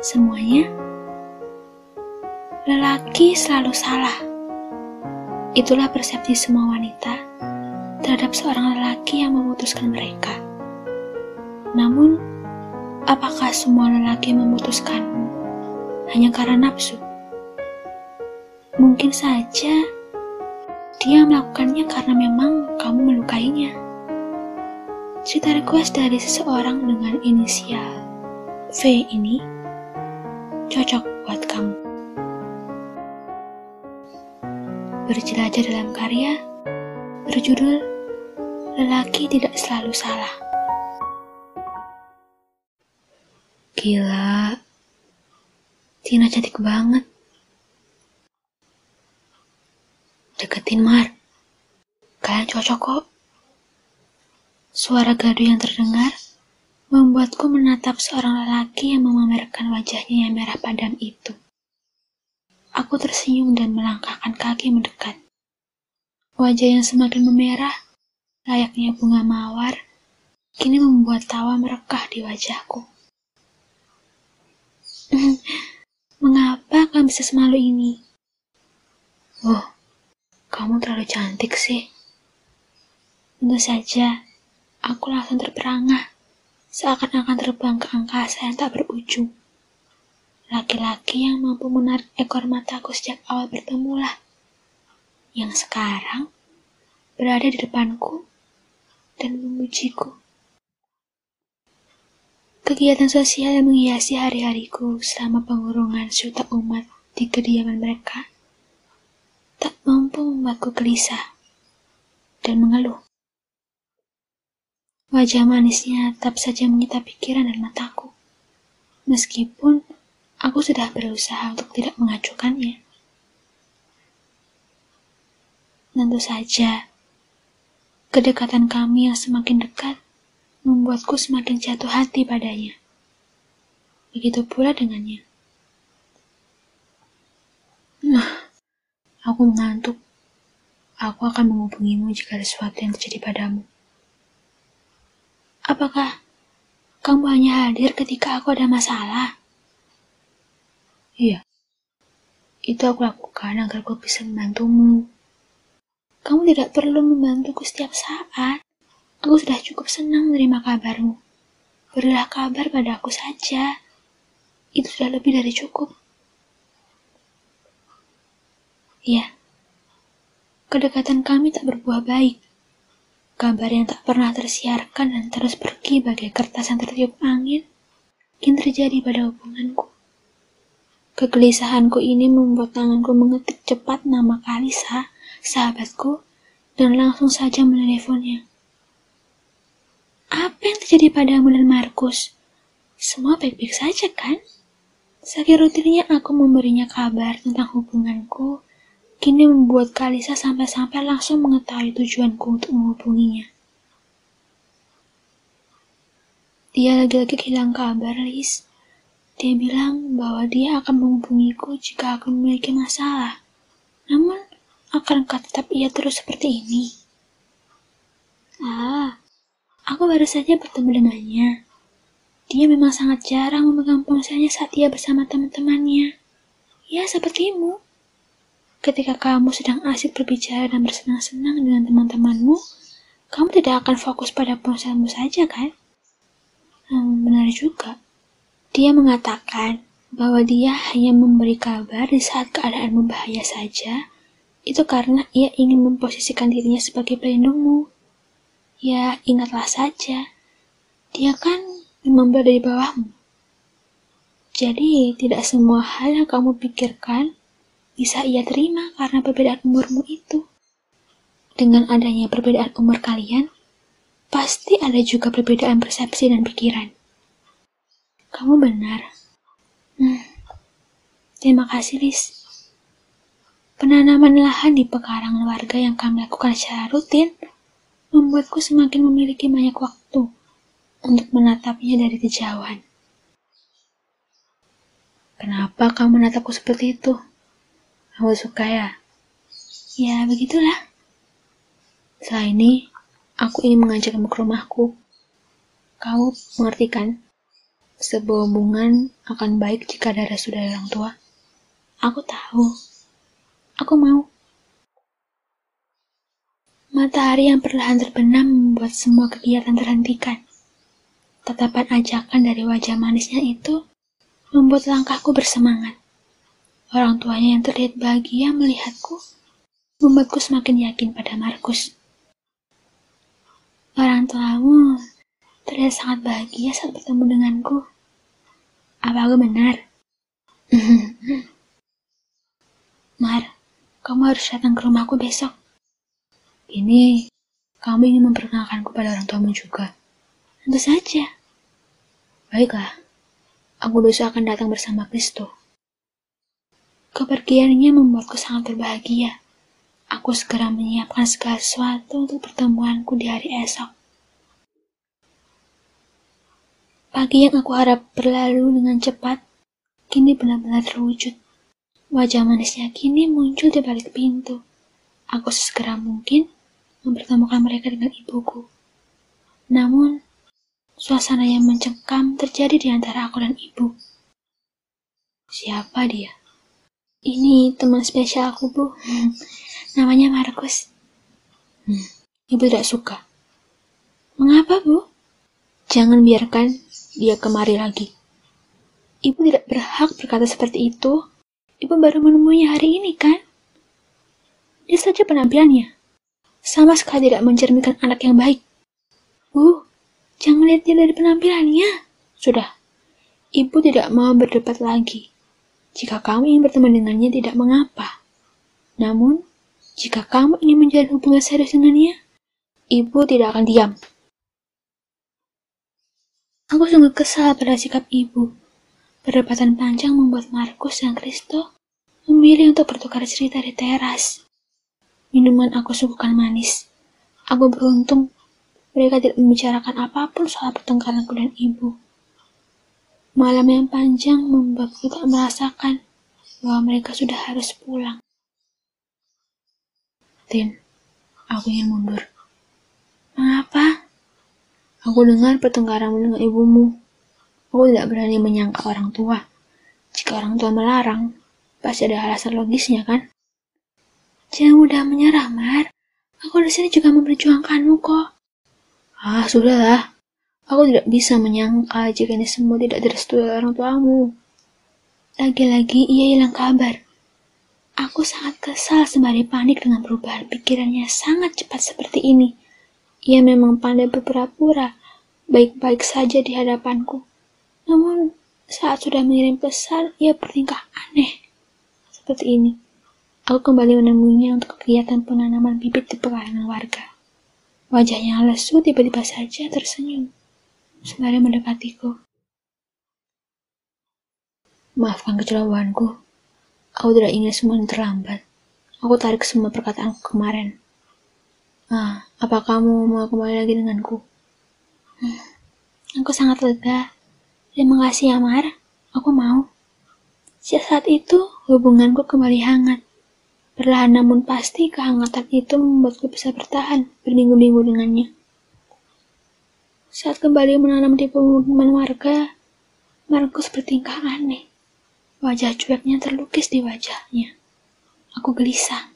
semuanya? Lelaki selalu salah. Itulah persepsi semua wanita terhadap seorang lelaki yang memutuskan mereka. Namun, apakah semua lelaki memutuskanmu hanya karena nafsu? Mungkin saja dia melakukannya karena memang kamu melukainya. Cerita request dari seseorang dengan inisial V ini cocok buat kamu. Berjelajah dalam karya berjudul Lelaki Tidak Selalu Salah. Gila, Tina cantik banget. Deketin Mar, kalian cocok kok. Suara gaduh yang terdengar membuatku menatap seorang lelaki yang memamerkan wajahnya yang merah padam itu. Aku tersenyum dan melangkahkan kaki mendekat. Wajah yang semakin memerah, layaknya bunga mawar, kini membuat tawa merekah di wajahku. Mengapa kamu bisa semalu ini? Oh, kamu terlalu cantik sih. Tentu saja, Aku langsung terperangah, seakan-akan terbang ke angkasa yang tak berujung. Laki-laki yang mampu menarik ekor mataku sejak awal bertemulah, yang sekarang berada di depanku dan memujiku. Kegiatan sosial yang menghiasi hari-hariku selama pengurungan suta umat di kediaman mereka tak mampu membuatku gelisah dan mengeluh. Wajah manisnya tetap saja menyita pikiran dan mataku. Meskipun aku sudah berusaha untuk tidak mengacukannya. Tentu saja, kedekatan kami yang semakin dekat membuatku semakin jatuh hati padanya. Begitu pula dengannya. Nah, aku mengantuk. Aku akan menghubungimu jika ada sesuatu yang terjadi padamu. Apakah kamu hanya hadir ketika aku ada masalah? Iya, itu aku lakukan agar aku bisa membantumu. Kamu tidak perlu membantuku setiap saat. Aku sudah cukup senang menerima kabarmu. Berilah kabar pada aku saja. Itu sudah lebih dari cukup. Iya, kedekatan kami tak berbuah baik. Kabar yang tak pernah tersiarkan dan terus pergi bagai kertas yang tertiup angin, kini terjadi pada hubunganku. Kegelisahanku ini membuat tanganku mengetik cepat nama Kalisa, sahabatku, dan langsung saja meneleponnya. Apa yang terjadi padamu dan Markus? Semua baik-baik saja kan? Saking rutinnya aku memberinya kabar tentang hubunganku, kini membuat Kalisa sampai-sampai langsung mengetahui tujuanku untuk menghubunginya. Dia lagi-lagi hilang kabar, Lis. Dia bilang bahwa dia akan menghubungiku jika aku memiliki masalah. Namun, akankah tetap ia terus seperti ini? Ah, aku baru saja bertemu dengannya. Dia memang sangat jarang memegang ponselnya saat ia bersama teman-temannya. Ya, sepertimu. Ketika kamu sedang asik berbicara dan bersenang-senang dengan teman-temanmu, kamu tidak akan fokus pada ponselmu saja, kan? Hmm, benar juga. Dia mengatakan bahwa dia hanya memberi kabar di saat keadaan berbahaya saja, itu karena ia ingin memposisikan dirinya sebagai pelindungmu. Ya, ingatlah saja, dia kan memang berada di bawahmu. Jadi, tidak semua hal yang kamu pikirkan bisa ia terima karena perbedaan umurmu itu. Dengan adanya perbedaan umur kalian, pasti ada juga perbedaan persepsi dan pikiran. Kamu benar. Hmm. Terima kasih, Lis. Penanaman lahan di pekarangan warga yang kami lakukan secara rutin membuatku semakin memiliki banyak waktu untuk menatapnya dari kejauhan. Kenapa kamu menatapku seperti itu? Kamu suka ya? Ya, begitulah. Setelah ini, aku ingin mengajakmu ke rumahku. Kamu mengerti kan? sebuah hubungan akan baik jika ada restu dari orang tua. Aku tahu. Aku mau. Matahari yang perlahan terbenam membuat semua kegiatan terhentikan. Tatapan ajakan dari wajah manisnya itu membuat langkahku bersemangat. Orang tuanya yang terlihat bahagia melihatku membuatku semakin yakin pada Markus. Orang tuamu terlihat sangat bahagia saat bertemu denganku. Apa aku benar? Mar, kamu harus datang ke rumahku besok. Ini, kamu ingin memperkenalkanku pada orang tuamu juga. Tentu saja. Baiklah, aku besok akan datang bersama Kristo. Kepergiannya membuatku sangat berbahagia. Aku segera menyiapkan segala sesuatu untuk pertemuanku di hari esok. Pagi yang aku harap berlalu dengan cepat, kini benar-benar terwujud. Wajah manisnya kini muncul di balik pintu. Aku sesegera mungkin mempertemukan mereka dengan ibuku. Namun, Suasana yang mencekam terjadi di antara aku dan ibu. Siapa dia? Ini teman spesial aku, Bu. Namanya Markus. Hmm, ibu tidak suka. Mengapa, Bu? Jangan biarkan dia kemari lagi. Ibu tidak berhak berkata seperti itu. Ibu baru menemuinya hari ini, kan? Dia saja penampilannya. Sama sekali tidak mencerminkan anak yang baik. Bu, Jangan lihat dia dari penampilannya. Sudah, ibu tidak mau berdebat lagi. Jika kamu ingin bertemu dengannya tidak mengapa. Namun, jika kamu ingin menjalin hubungan serius dengannya, ibu tidak akan diam. Aku sungguh kesal pada sikap ibu. Perdebatan panjang membuat Markus dan Kristo memilih untuk bertukar cerita di teras. Minuman aku suguhkan manis. Aku beruntung mereka tidak membicarakan apa pun soal pertengkaranku dan ibu. Malam yang panjang membuatku tak merasakan bahwa mereka sudah harus pulang. Tin, aku ingin mundur. Mengapa? Aku dengar pertengkaranmu dengan ibumu. Aku tidak berani menyangka orang tua. Jika orang tua melarang, pasti ada alasan logisnya kan? Jangan mudah menyerah, Mar. Aku di sini juga memperjuangkanmu kok. Ah, sudahlah. Aku tidak bisa menyangka jika ini semua tidak direstui oleh orang tuamu. Lagi-lagi ia hilang kabar. Aku sangat kesal sembari panik dengan perubahan pikirannya sangat cepat seperti ini. Ia memang pandai berpura-pura, baik-baik saja di hadapanku. Namun, saat sudah mengirim pesan, ia bertingkah aneh. Seperti ini. Aku kembali menemuinya untuk kegiatan penanaman bibit di pekarangan warga. Wajahnya lesu tiba-tiba saja tersenyum, sembari mendekatiku. Maafkan kecerobohanku. Aku tidak ingin semua terlambat. Aku tarik semua perkataanku kemarin. Ah, apa kamu mau kembali lagi denganku? Hmm, aku sangat lega. Terima kasih, Amar. Aku mau. Sejak saat itu, hubunganku kembali hangat. Perlahan namun pasti kehangatan itu membuatku bisa bertahan berminggu-minggu dengannya. Saat kembali menanam di pemukiman warga, Markus bertingkah aneh. Wajah cueknya terlukis di wajahnya. Aku gelisah.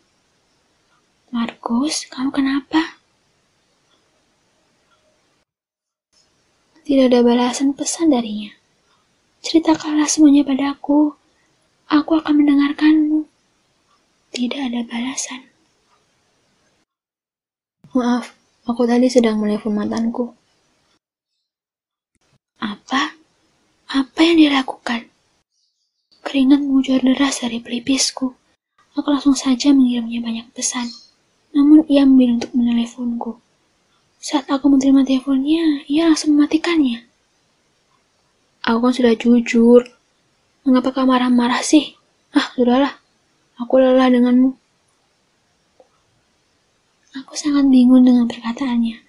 Markus, kamu kenapa? Tidak ada balasan pesan darinya. Ceritakanlah semuanya padaku. Aku akan mendengarkanmu. Tidak ada balasan. Maaf, aku tadi sedang menelpon mantanku. Apa? Apa yang dilakukan? Keringat mengujar deras dari pelipisku. Aku langsung saja mengirimnya banyak pesan. Namun ia memilih untuk meneleponku. Saat aku menerima teleponnya, ia langsung mematikannya. Aku kan sudah jujur. Mengapa kau marah-marah sih? Ah, sudahlah. Aku lelah denganmu. Aku sangat bingung dengan perkataannya.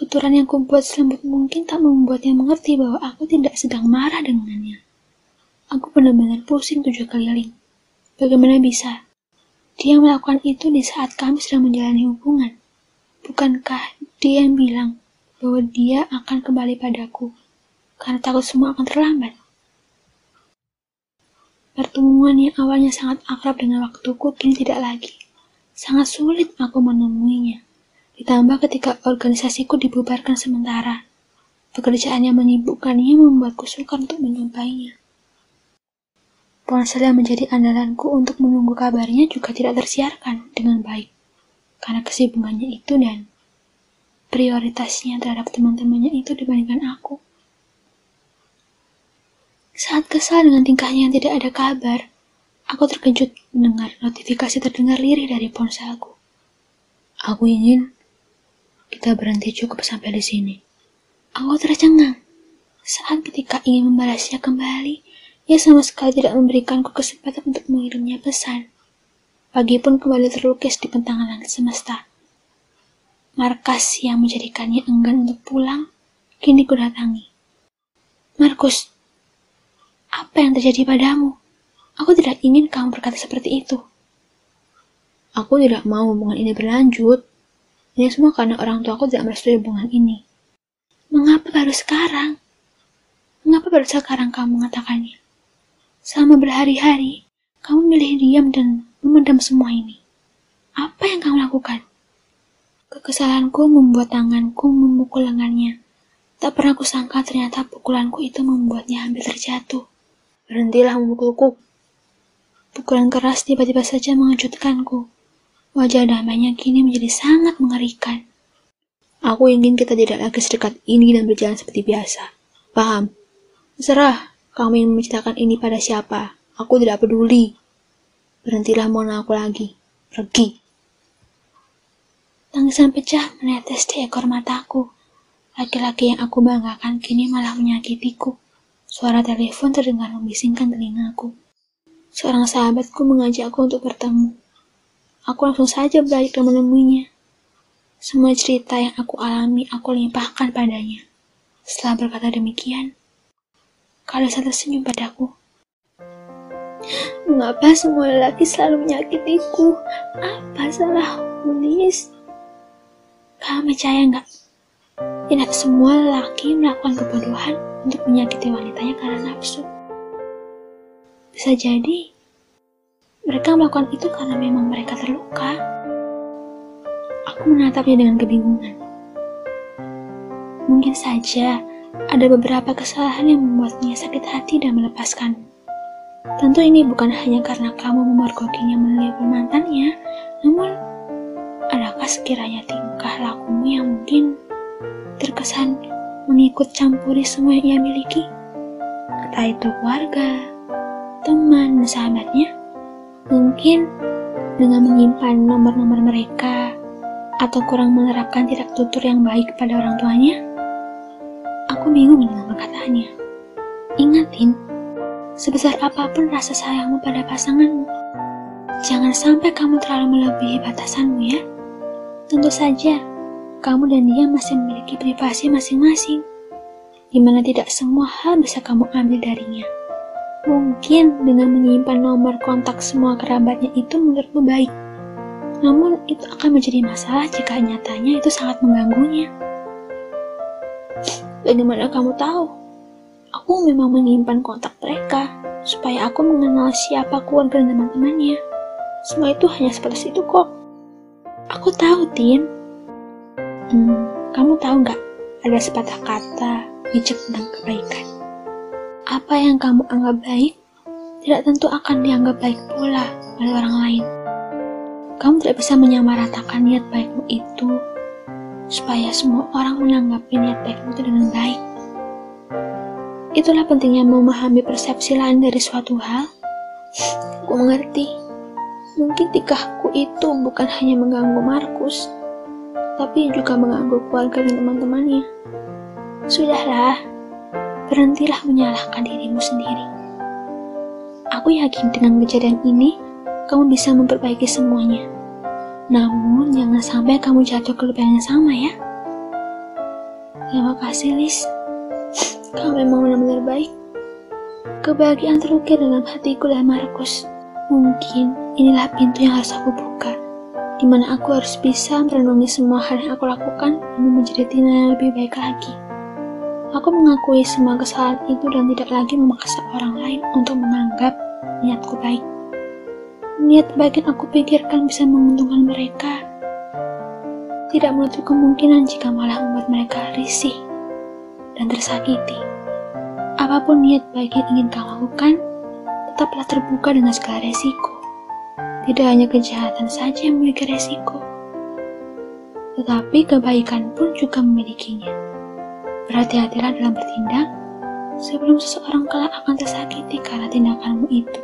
Tuturan yang kubuat selembut mungkin tak membuatnya mengerti bahwa aku tidak sedang marah dengannya. Aku benar-benar pusing tujuh keliling. Bagaimana bisa? Dia melakukan itu di saat kami sedang menjalani hubungan. Bukankah dia yang bilang bahwa dia akan kembali padaku? karena takut semua akan terlambat. Pertemuan yang awalnya sangat akrab dengan waktuku kini tidak lagi. Sangat sulit aku menemuinya. Ditambah ketika organisasiku dibubarkan sementara. Pekerjaan yang menyibukkannya membuatku sukar untuk menjumpainya. Ponsel yang menjadi andalanku untuk menunggu kabarnya juga tidak tersiarkan dengan baik. Karena kesibukannya itu dan prioritasnya terhadap teman-temannya itu dibandingkan aku. Saat kesal dengan tingkahnya yang tidak ada kabar, aku terkejut mendengar notifikasi terdengar lirih dari ponselku. Aku ingin kita berhenti cukup sampai di sini. Aku tercengang saat ketika ingin membalasnya kembali, ia sama sekali tidak memberikanku kesempatan untuk mengirimnya pesan. Pagi pun kembali terlukis di pentangan langit semesta. Markas yang menjadikannya enggan untuk pulang, kini kudatangi. Markus, apa yang terjadi padamu? Aku tidak ingin kamu berkata seperti itu. Aku tidak mau hubungan ini berlanjut. Ini semua karena orang tua aku tidak merestui hubungan ini. Mengapa baru sekarang? Mengapa baru sekarang kamu mengatakannya? Selama berhari-hari, kamu milih diam dan memendam semua ini. Apa yang kamu lakukan? Kekesalanku membuat tanganku memukul lengannya. Tak pernah kusangka ternyata pukulanku itu membuatnya hampir terjatuh. Berhentilah memukulku. Pukulan keras tiba-tiba saja mengejutkanku. Wajah damainya kini menjadi sangat mengerikan. Aku ingin kita tidak lagi sedekat ini dan berjalan seperti biasa. Paham? Serah, kamu ingin menceritakan ini pada siapa. Aku tidak peduli. Berhentilah mau aku lagi. Pergi. Tangisan pecah menetes di ekor mataku. Laki-laki yang aku banggakan kini malah menyakitiku. Suara telepon terdengar membisingkan telingaku. Seorang sahabatku mengajakku untuk bertemu. Aku langsung saja balik dan menemuinya. Semua cerita yang aku alami aku limpahkan padanya. Setelah berkata demikian, Kalisa tersenyum padaku. Mengapa semua lelaki selalu menyakitiku? Apa salahku, Lis? Kamu percaya nggak? Tidak semua lelaki melakukan kebodohan untuk menyakiti wanitanya karena nafsu. Bisa jadi mereka melakukan itu karena memang mereka terluka. Aku menatapnya dengan kebingungan. Mungkin saja ada beberapa kesalahan yang membuatnya sakit hati dan melepaskan. Tentu ini bukan hanya karena kamu memergokinya melalui mantannya, namun adakah sekiranya tingkah lakumu yang mungkin terkesan mengikut campuri semua yang ia miliki. Entah itu keluarga, teman, dan sahabatnya. Mungkin dengan menyimpan nomor-nomor mereka atau kurang menerapkan tidak tutur yang baik pada orang tuanya. Aku bingung dengan perkataannya. Ingatin, sebesar apa pun rasa sayangmu pada pasanganmu, jangan sampai kamu terlalu melebihi batasanmu ya. Tentu saja, kamu dan dia masih memiliki privasi masing-masing, di mana tidak semua hal bisa kamu ambil darinya. Mungkin dengan menyimpan nomor kontak semua kerabatnya itu menurutmu baik, namun itu akan menjadi masalah jika nyatanya itu sangat mengganggunya. Bagaimana kamu tahu? Aku memang menyimpan kontak mereka, supaya aku mengenal siapa keluarga dan teman-temannya. Semua itu hanya seperti itu kok. Aku tahu, Tin. Hmm, kamu tahu nggak ada sepatah kata bijak tentang kebaikan? Apa yang kamu anggap baik, tidak tentu akan dianggap baik pula oleh orang lain. Kamu tidak bisa menyamaratakan niat baikmu itu supaya semua orang menanggapi niat baikmu itu dengan baik. Itulah pentingnya memahami persepsi lain dari suatu hal. Aku mengerti. Mungkin tikahku itu bukan hanya mengganggu Markus, tapi juga mengganggu keluarga dan teman-temannya. Sudahlah, berhentilah menyalahkan dirimu sendiri. Aku yakin dengan kejadian ini, kamu bisa memperbaiki semuanya. Namun, jangan sampai kamu jatuh ke lubang yang sama ya. Terima kasih, Lis. Kamu memang benar-benar baik. Kebahagiaan terukir dalam hatiku dan Markus. Mungkin inilah pintu yang harus aku buka di mana aku harus bisa merenungi semua hal yang aku lakukan demi menjadi Tina yang lebih baik lagi. Aku mengakui semua kesalahan itu dan tidak lagi memaksa orang lain untuk menganggap niatku baik. Niat baik yang aku pikirkan bisa menguntungkan mereka. Tidak menutup kemungkinan jika malah membuat mereka risih dan tersakiti. Apa pun niat baik yang ingin kau lakukan, tetaplah terbuka dengan segala resiko. Tidak hanya kejahatan saja yang memiliki resiko, tetapi kebaikan pun juga memilikinya. Berhati-hatilah dalam bertindak sebelum seseorang kelak akan tersakiti karena tindakanmu itu.